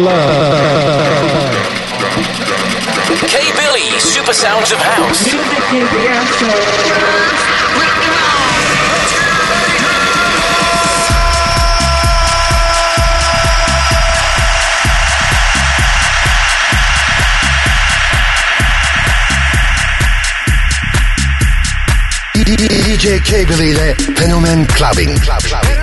love. K Billy, Super Sounds of House. DJ K Billy ile Fenomen Clubbing. Clubbing.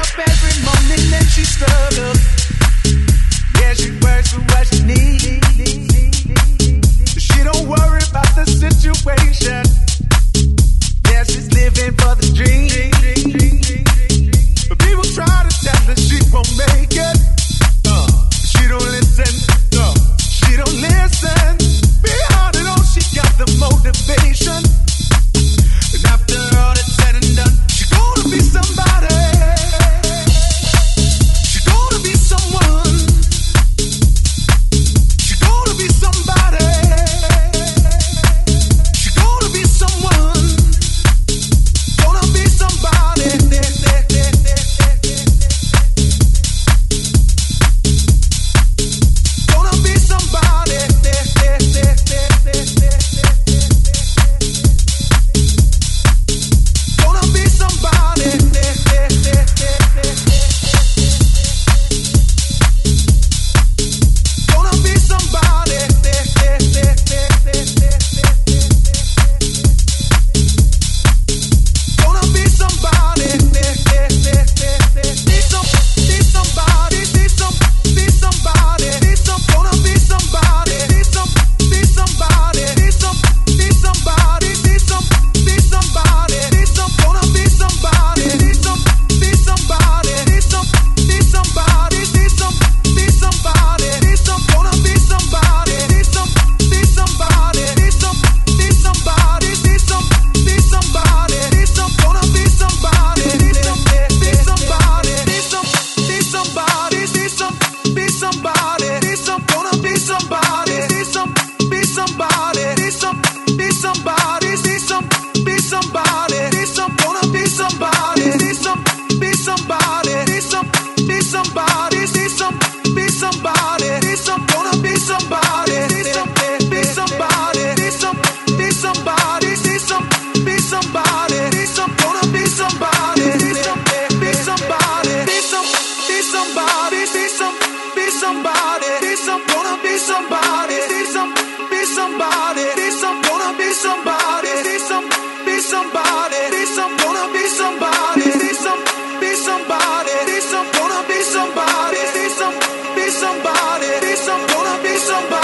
somebody.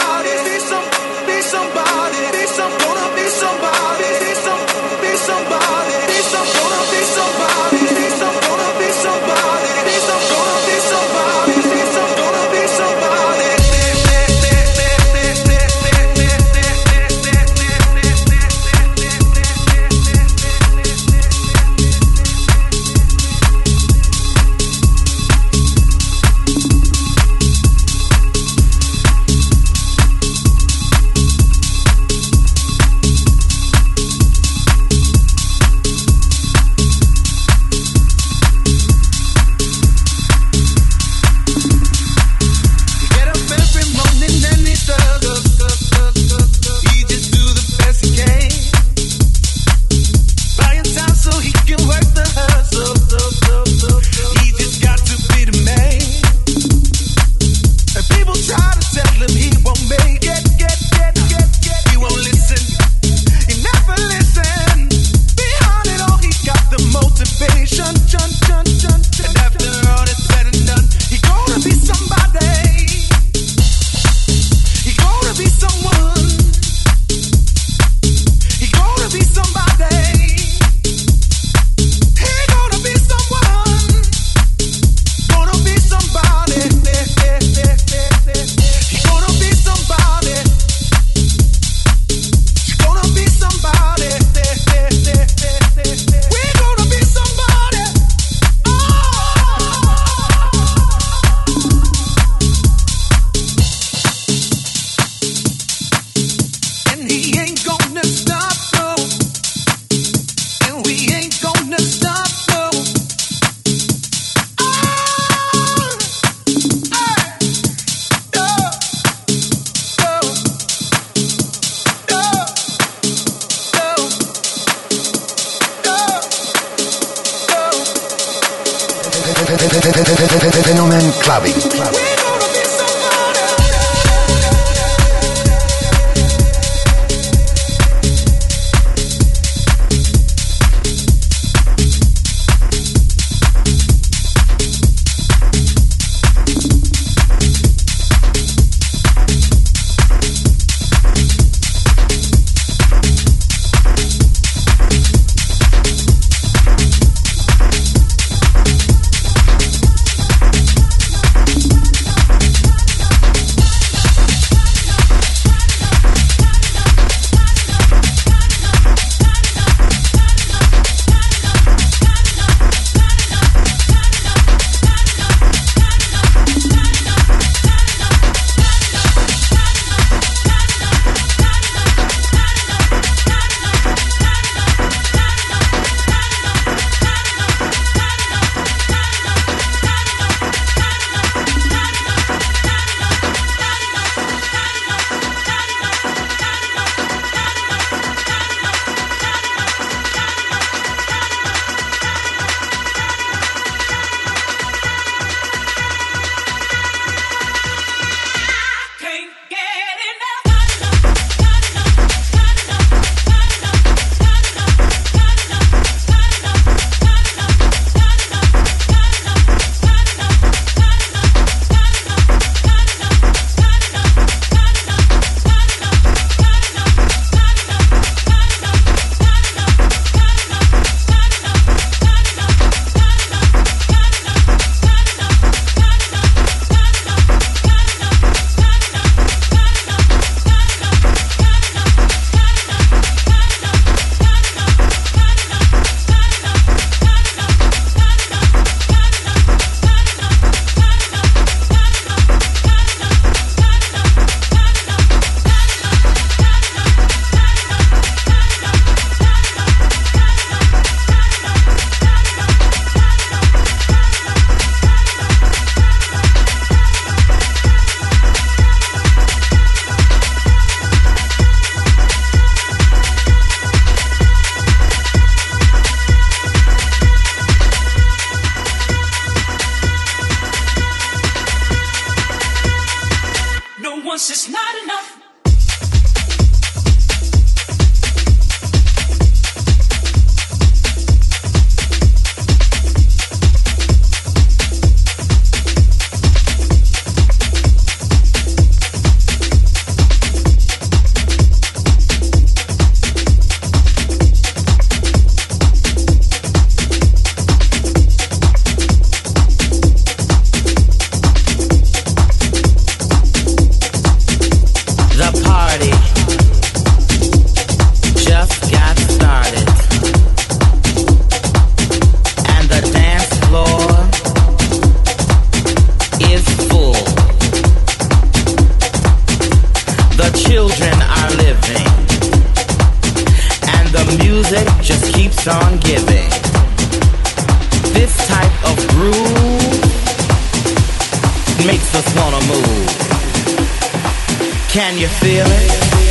makes us wanna move. Can you feel it?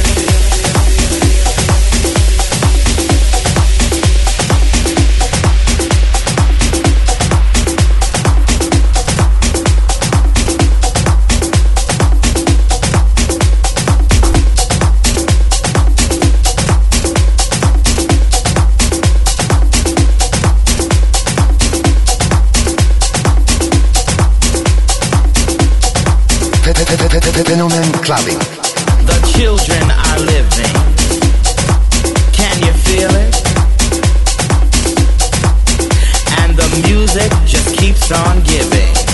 Fenomen clubbing. The children are living. Can you feel it? And the music just keeps on giving.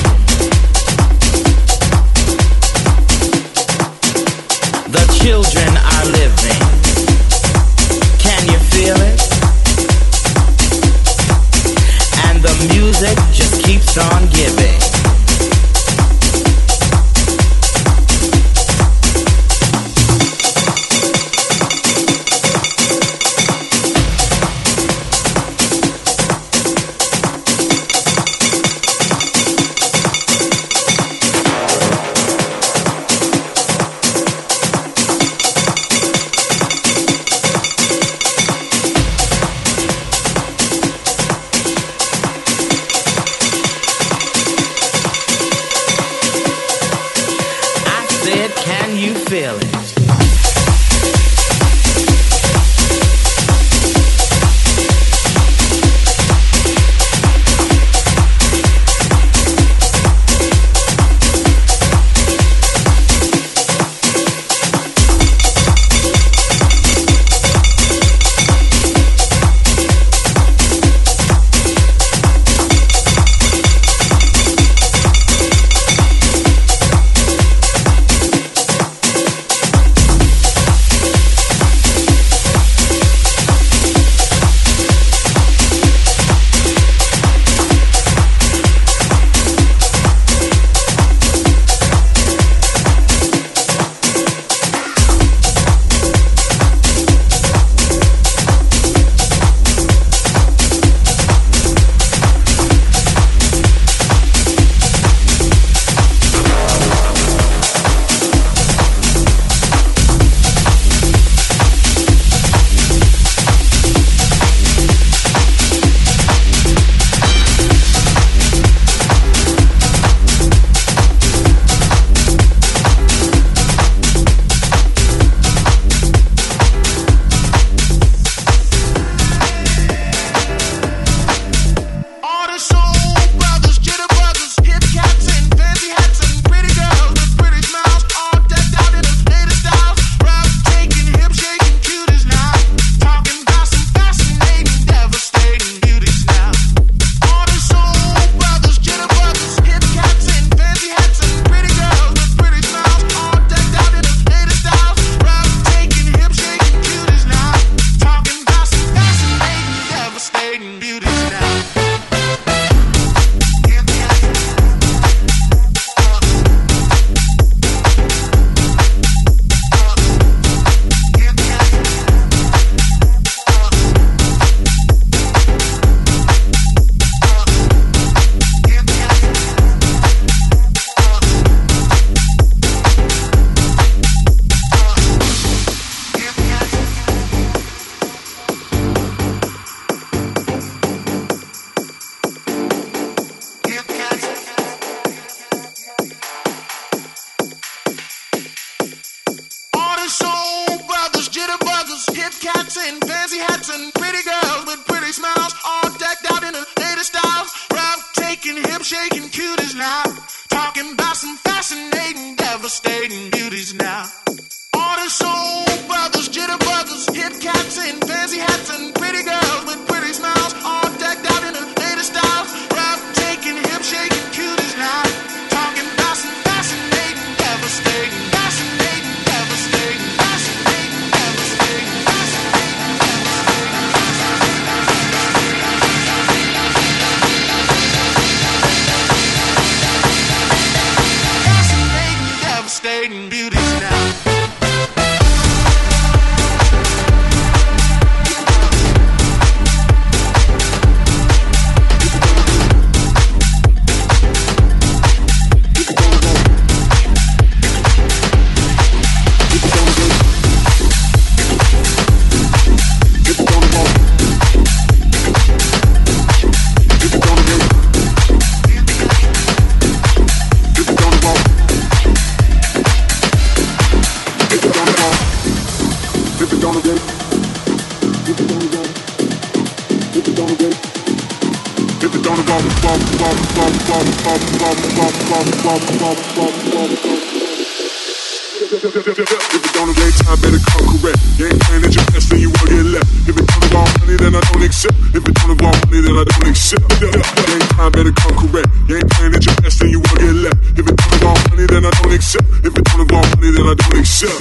accept. If it don't involve money, then I don't accept.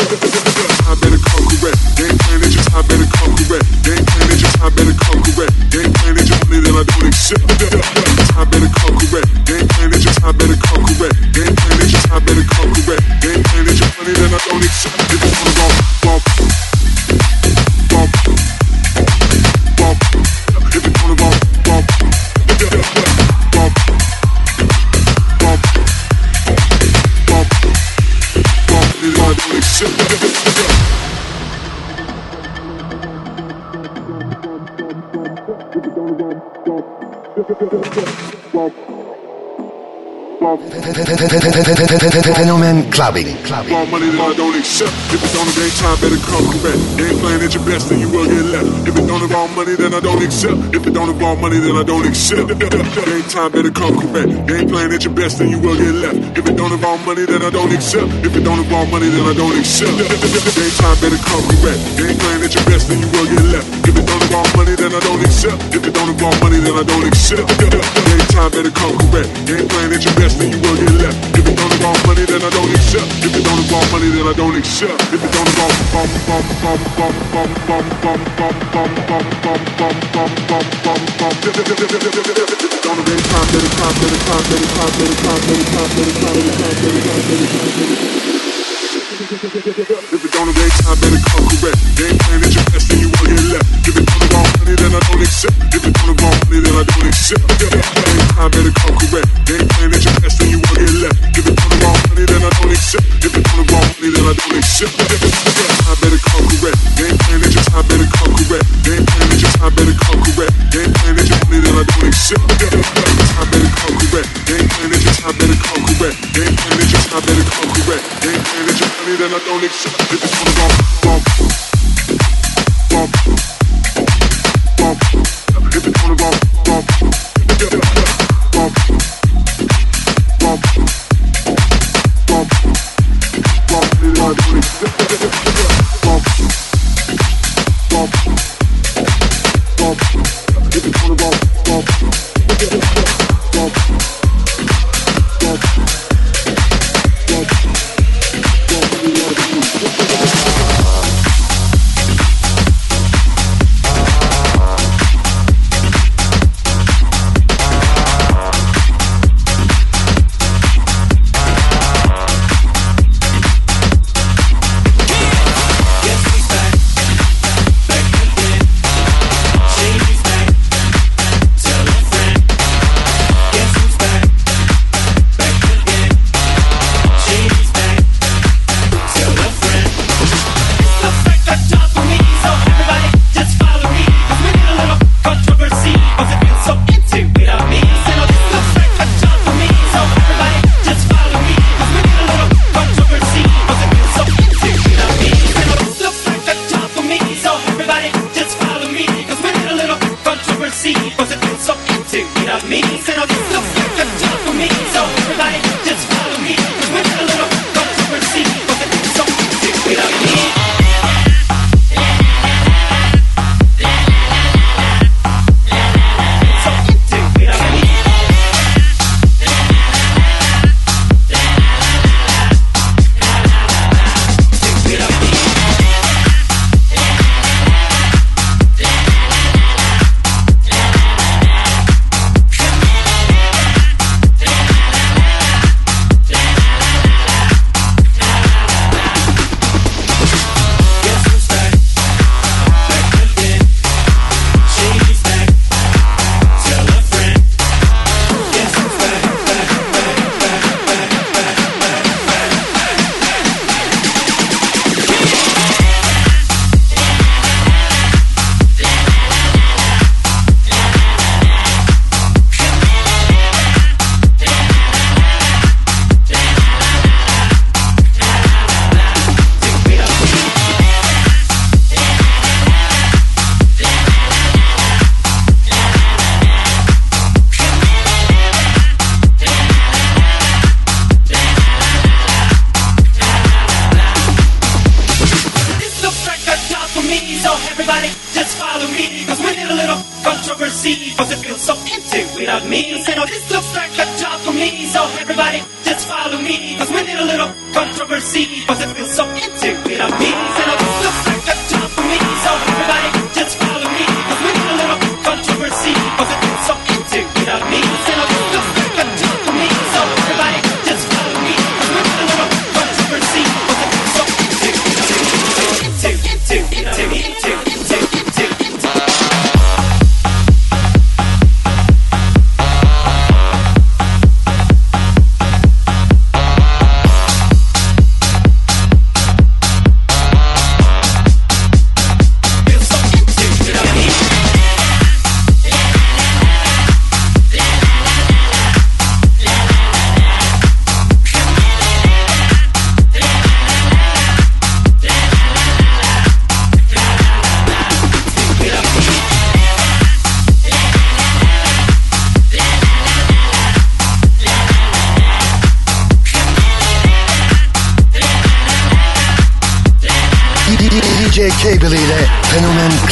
I better come correct. Game plan is just I better come correct. Game plan is just I better come correct. Game plan is just money, then I don't accept. Fenomen clubbing. clubbing. More money that I don't accept. If it don't involve time, better come correct. Ain't playing at your best, then you will get left. If it don't involve money, then I don't accept. If it don't involve money, then I don't accept. Game time, better come correct. Ain't playing at your best, then you will get left. If it don't involve money, then I don't accept. If it don't involve money, then I don't accept. Game time, better come correct. Ain't playing at your best, then you will get left. If it don't involve money, then I don't accept. If it don't involve money, then I don't accept. Game time, better come correct. You ain't playing at your best, then you will get left. If it don't involve money, then I don't accept. If it don't involve money, then I don't accept. If it don't involve bum bum bum bum bum bum bum bum bum bum bum bum bum bum bum bum. Don't involve time, it's time, it's time, it's time, it's time, then it's time, then it's time, If it don't involve time, it come correct. Game plan at your best, then you will get left. If it don't involve money, then I don't accept. If it don't involve money, then I don't accept. Game time, better come correct. Game plan at your best, then you will get left. If it don't involve money, then I don't accept. If it don't involve money, then I don't accept. Game time, better come correct. Game plan at your time, better come correct. Game plan don't accept. If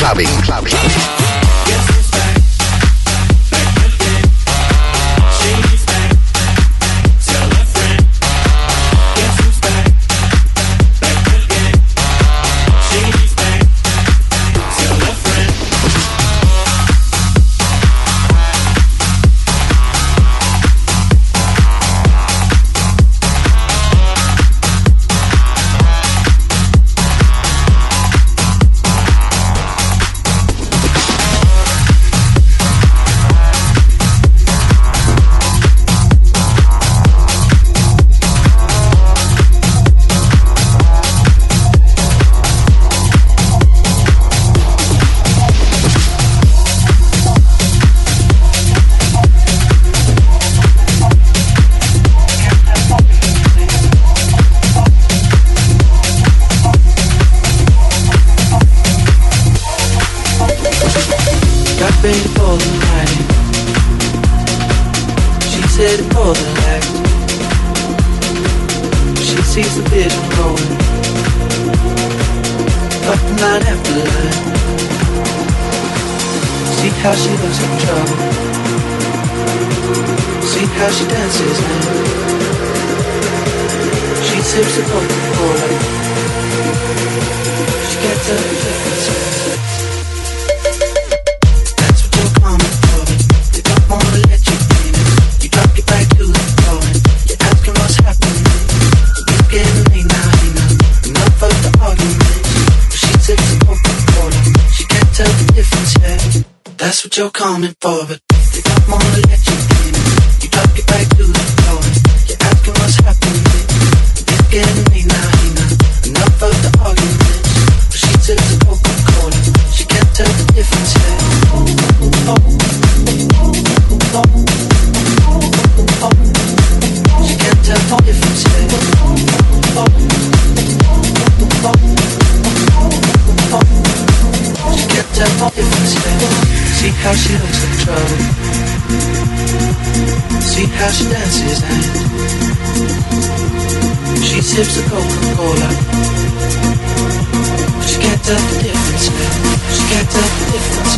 clubbing. clubbing. you're coming for, but they I wanna let you how she looks in trouble. See how she dances and she sips a Coca-Cola. But she can't tell the difference man. She can't tell the difference.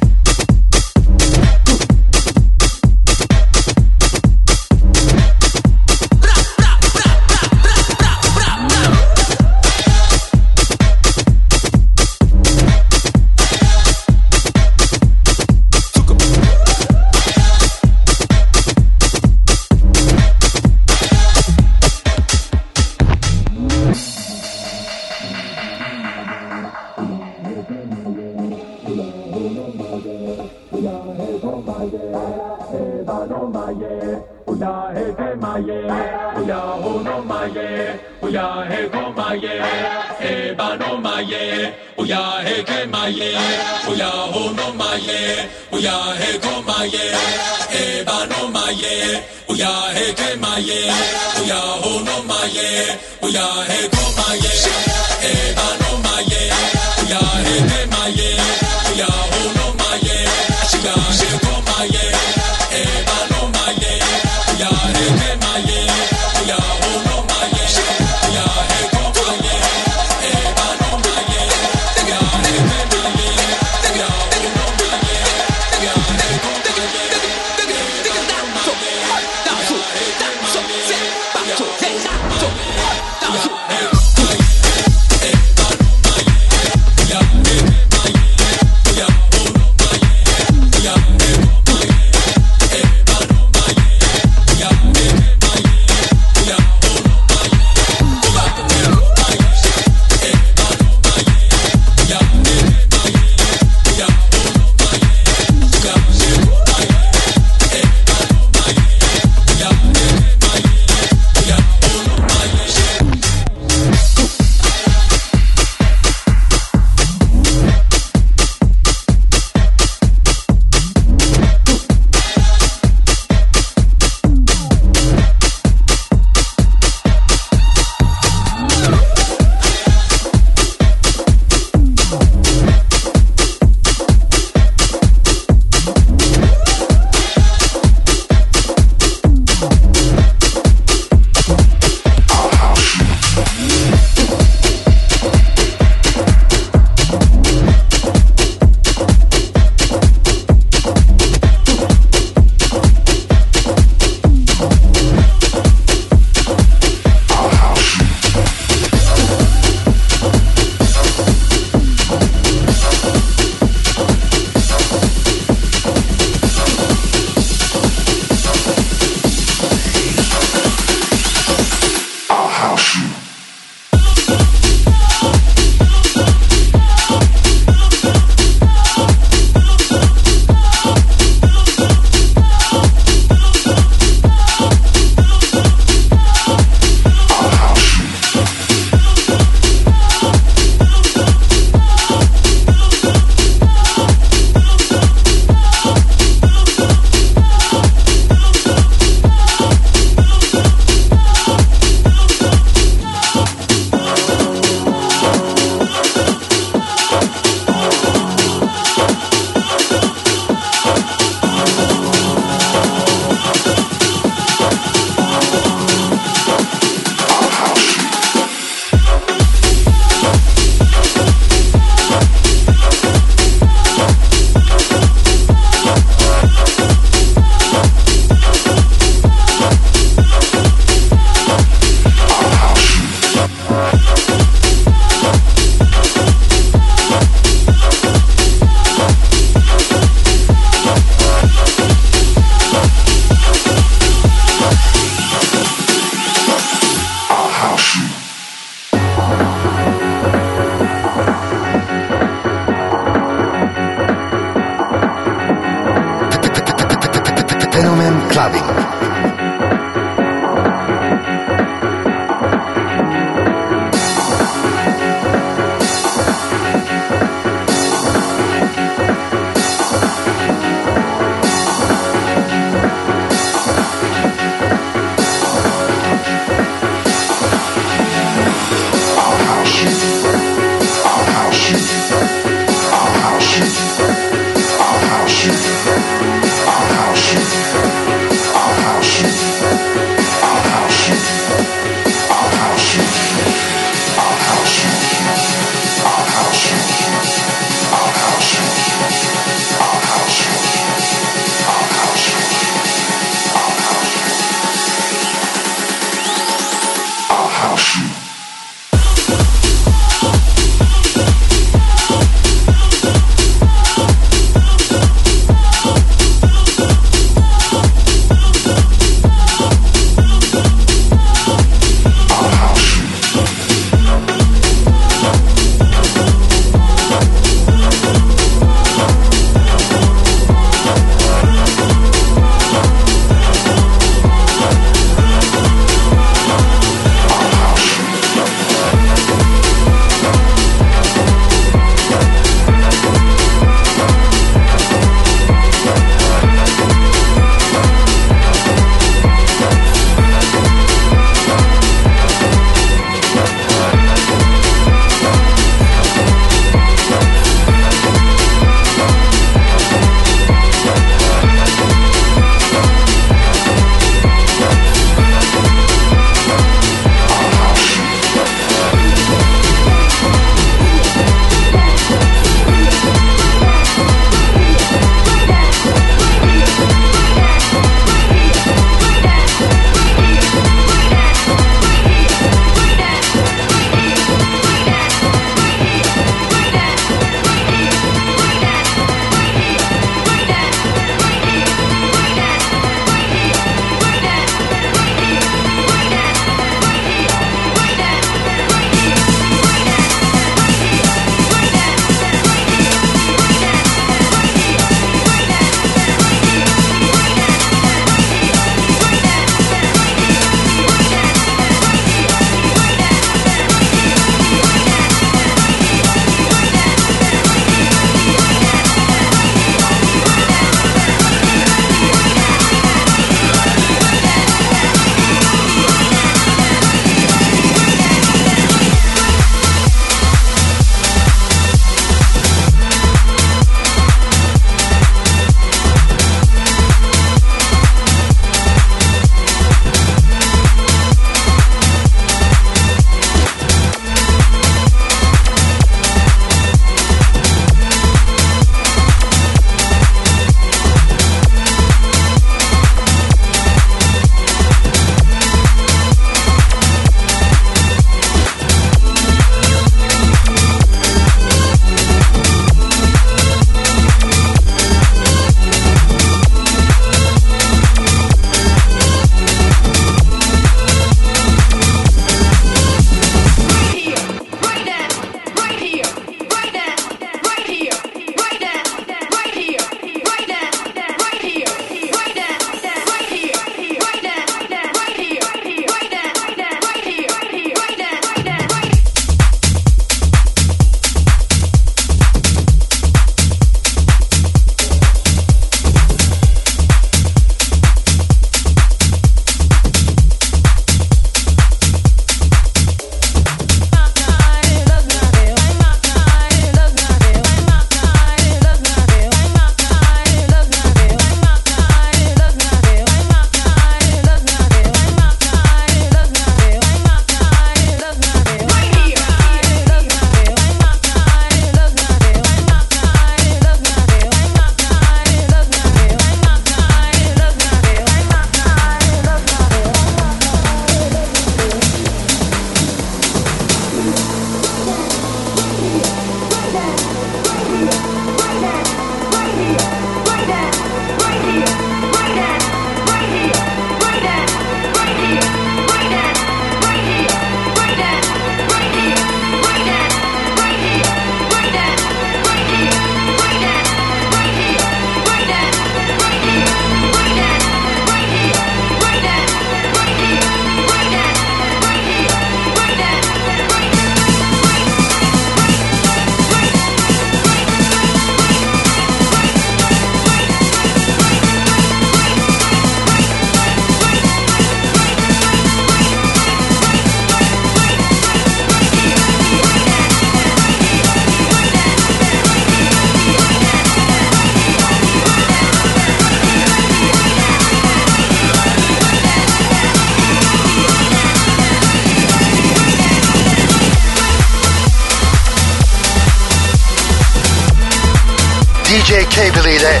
DJ Cable ile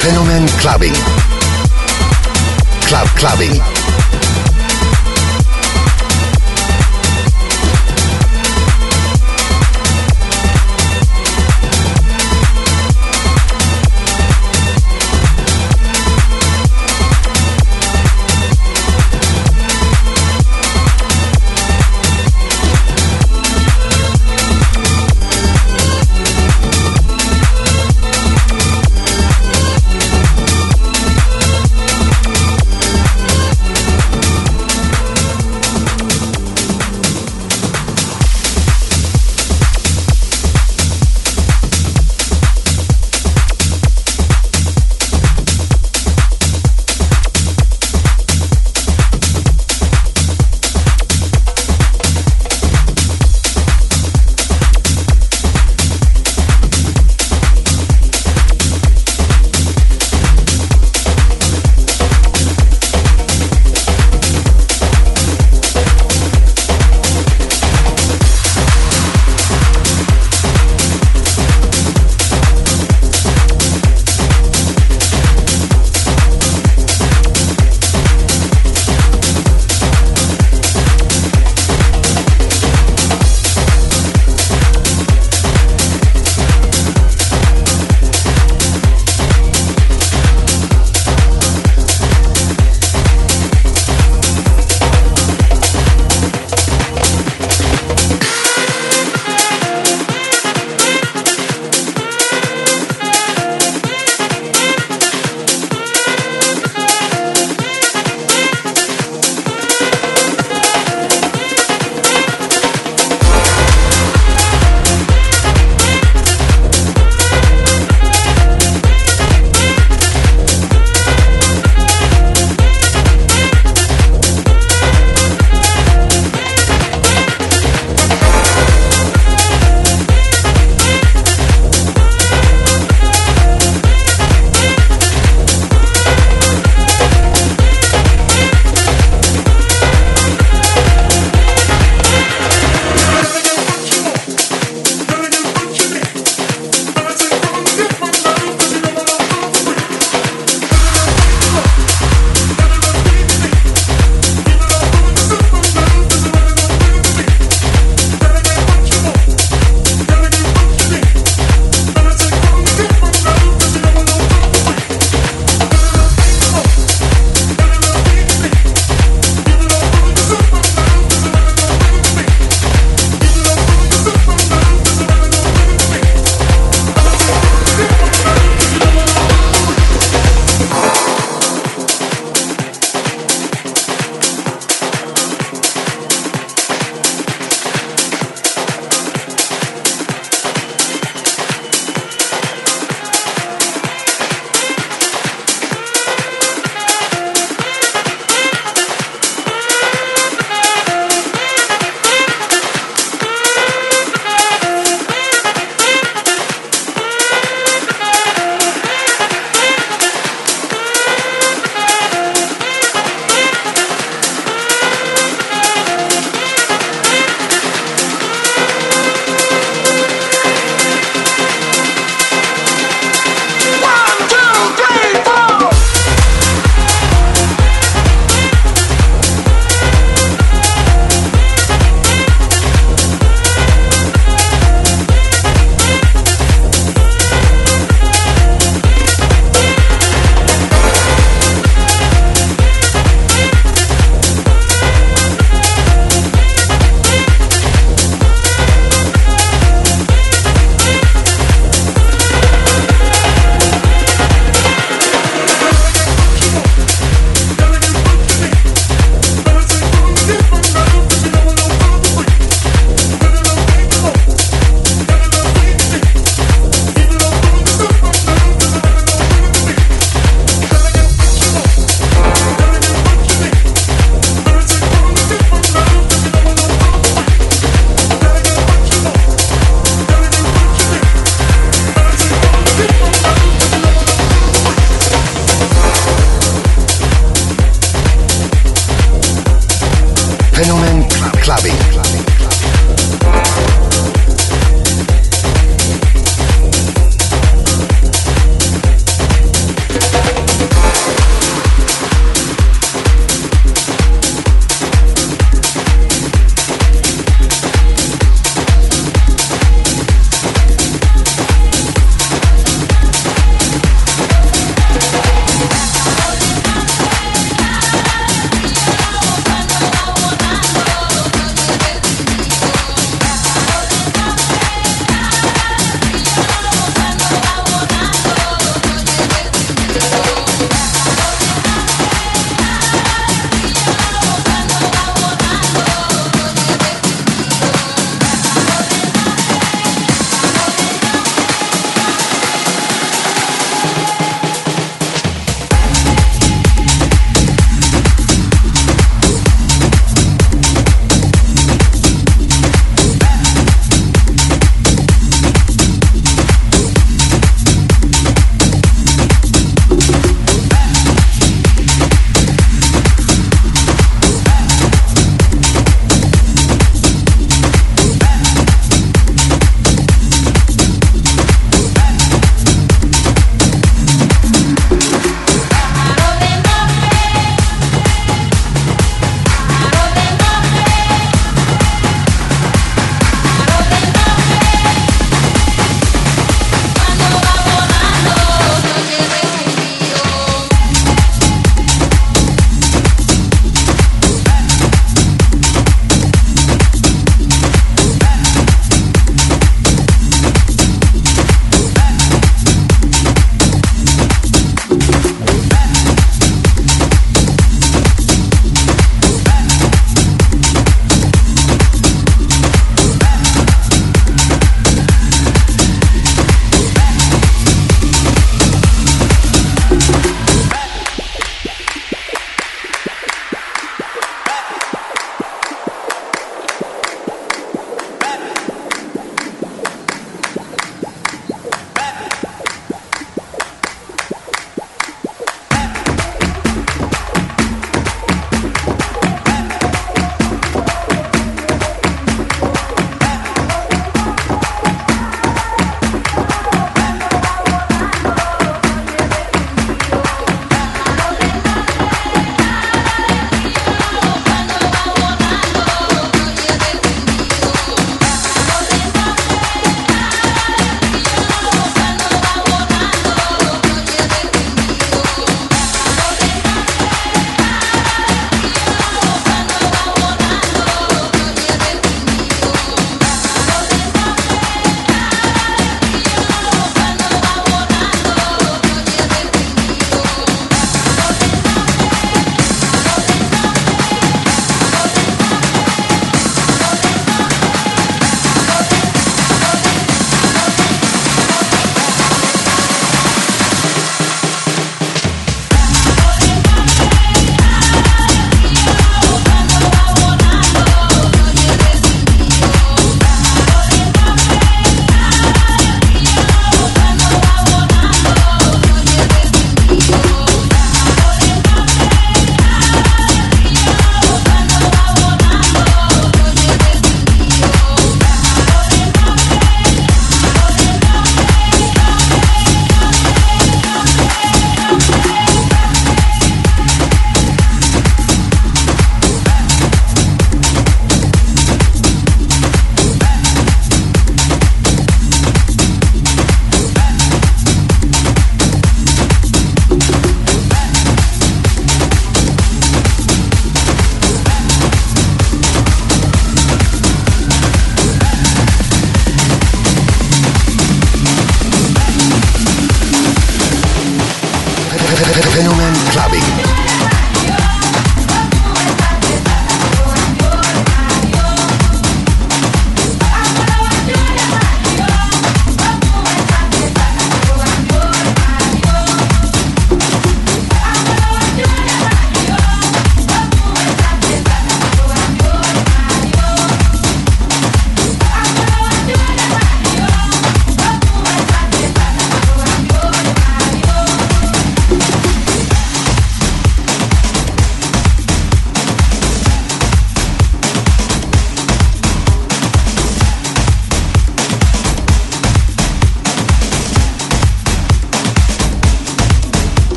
Fenomen Clubbing. Club Clubbing.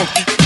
Go.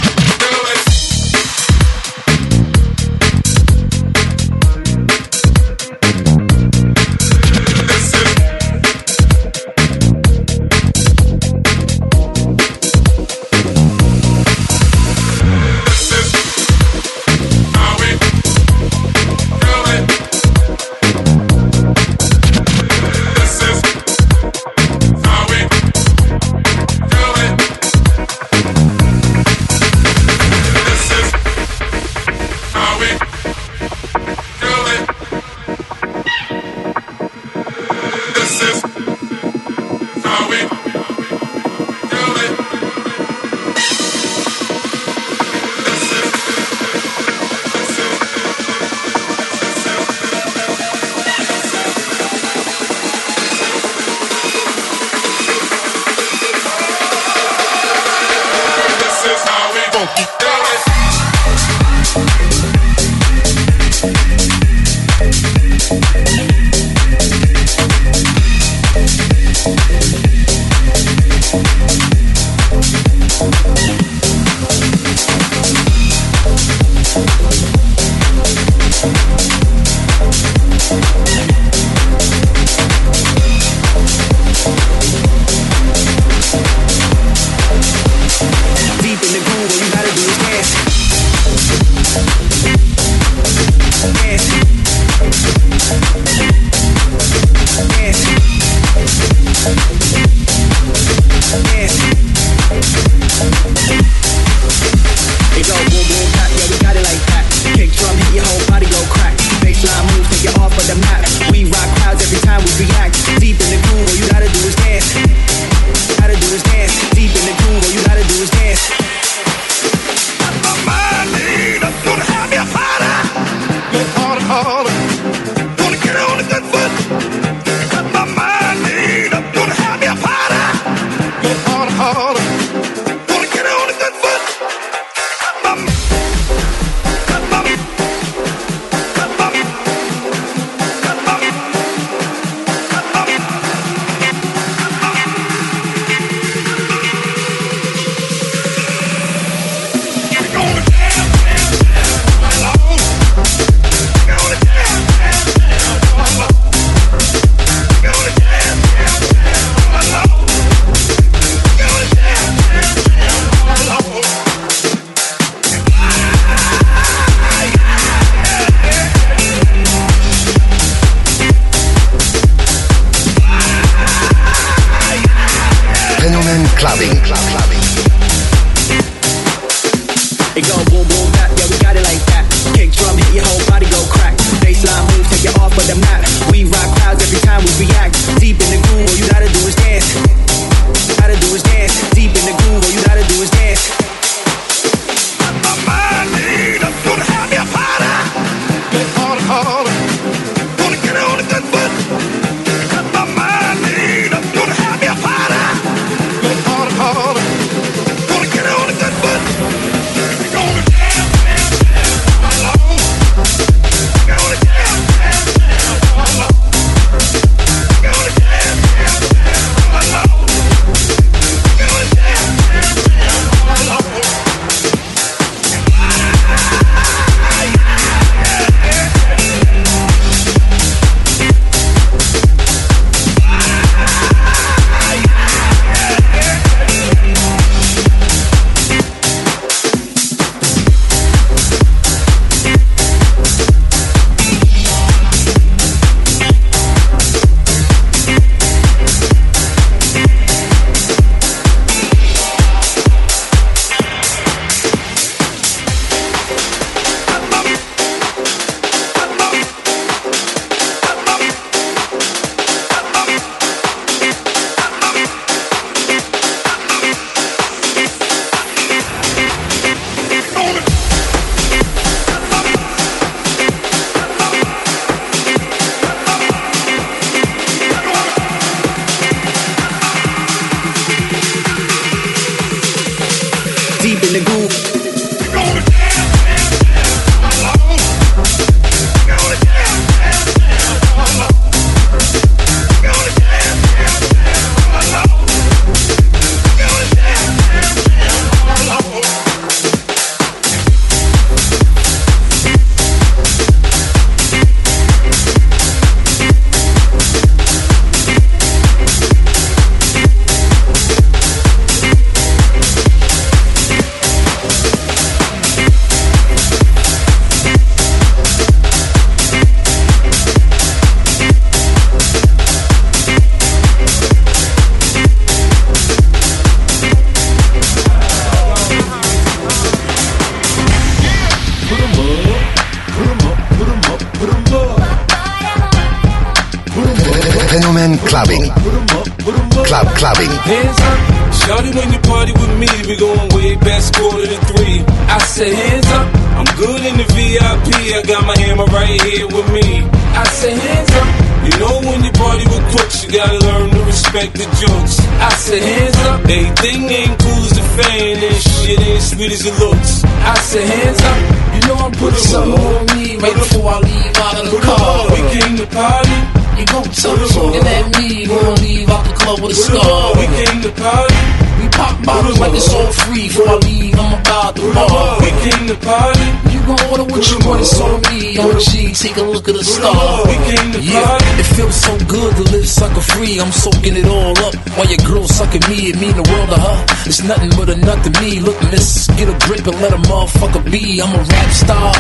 Club clubbing. Hands up. Shawty, when you party with me, we going way past quarter to three. I say hands up. I'm good in the VIP. I got my hammer right here with me. I say hands up. You know when you party with crooks, you gotta learn to respect the jokes. I say hands up. Everything ain't cool as a fan, and shit ain't sweet as it looks. I say hands up. You know I'm putting something on me right before I leave out of the car. We came to party. You gon' tell us looking at me, we gon' leave out the club with a scar. We came to party. We pop bottles like it's all free. Before I leave, I'm about the bar. We came to party. Gon' order what you want, it's on me. OG, take a look at the star. We came to party. It feels so good to live sucker free. I'm soaking it all up while your girl sucking me. It mean the world to her. It's nothing but a nut to me. Look, miss, get a grip and let a motherfucker be. I'm a rap star.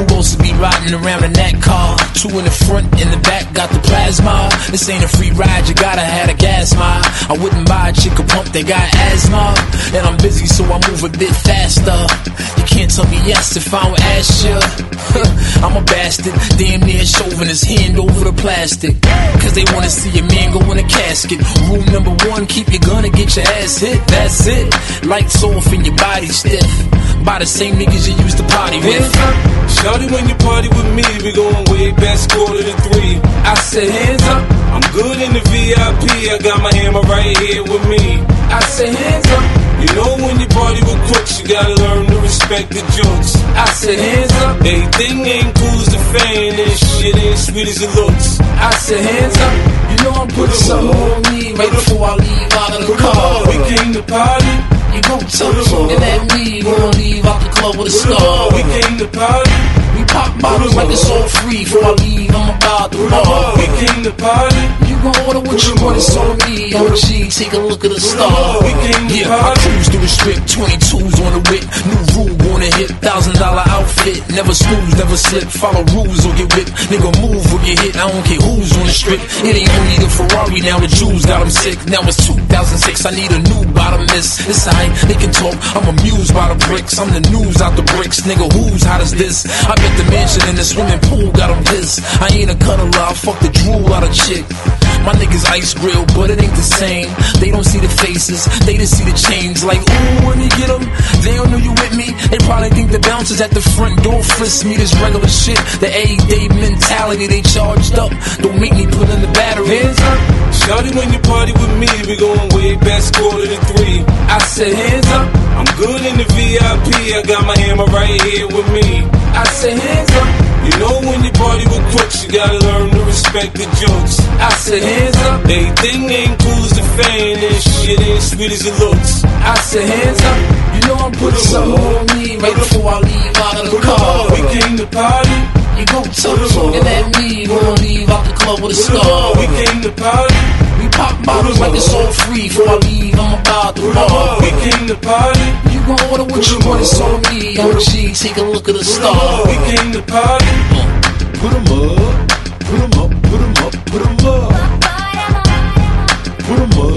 Who wants to be riding around in that car? Two in the front, in the back, got the plasma. This ain't a free ride, you gotta have a gas mile. I wouldn't buy a chick a pump that got asthma. And I'm busy, so I move a bit faster. You can't tell me yes if I don't I'm a bastard, damn near shoving his hand over the plastic. Cause they wanna see a man go in a casket. Rule number one, keep your gun and get your ass hit. That's it. Lights off and your body stiff. By the same niggas you used to party with. Shawty, when you party with me, we going way past quarter to three. I say hands up. I'm good in the VIP. I got my hammer right here with me. I say hands up. You know when you party with crooks, you gotta learn to respect the jokes. I said hands up. Everything ain't cool as the fan, and shit ain't sweet as it looks. I said hands up. You know I'm putting something on me right before I leave out of the car. We came to party. You gon' us looking at me, we gon' leave out the club with a star. We came to party. We pop bottles like it's all free. Before I leave, I'm about the bar. We came to party. Gon' order what you want, it's on me. OG, take a look at the star. We came to yeah, I cruise through the strip, 22s on the whip. New rule on the hip, thousand dollar outfit. Never snooze, never slip. Follow rules or get whipped. Nigga, move or get hit. I don't care who's on the strip. It ain't only the Ferrari, now the Jews got him sick. Now it's 2006, I need a new bottomless. It's alright, they can talk. I'm amused by the bricks. I'm the news out the bricks. Nigga, who's hot as this? I bet the mansion in the swimming pool got him pissed. I ain't a cuddler, I fuck the drool out of chick. My niggas ice grill, but it ain't the same. They don't see the faces, they just see the chains. Like, ooh, when you get them, they don't know you with me. They probably think the bouncers at the front door frisk me this regular shit. The A-day mentality, they charged up. Don't make me put in the battery. Hands up. Shawty, when you party with me, we going way back, quarter to three. I said, hands up. I'm good in the VIP, I got my hammer right here with me. I said, hands up. You know when you party with crooks, you gotta learn to respect the jokes. I said, hands up. Everything ain't cool as a fan, and shit ain't sweet as it looks. I said, hands up. You know I'm putting some on me right before I leave out of the car. We came to party. You gon' tell us looking at me, gon' leave out the club with a scar. We came to party. Pop bottles like it's all free. Before I leave, I'm about the bar. We came to party. You gon' order what you want, it's on me. OG, take a look at the star. We came to party. Put 'em up. Put 'em up, put 'em up, put 'em up, put 'em up.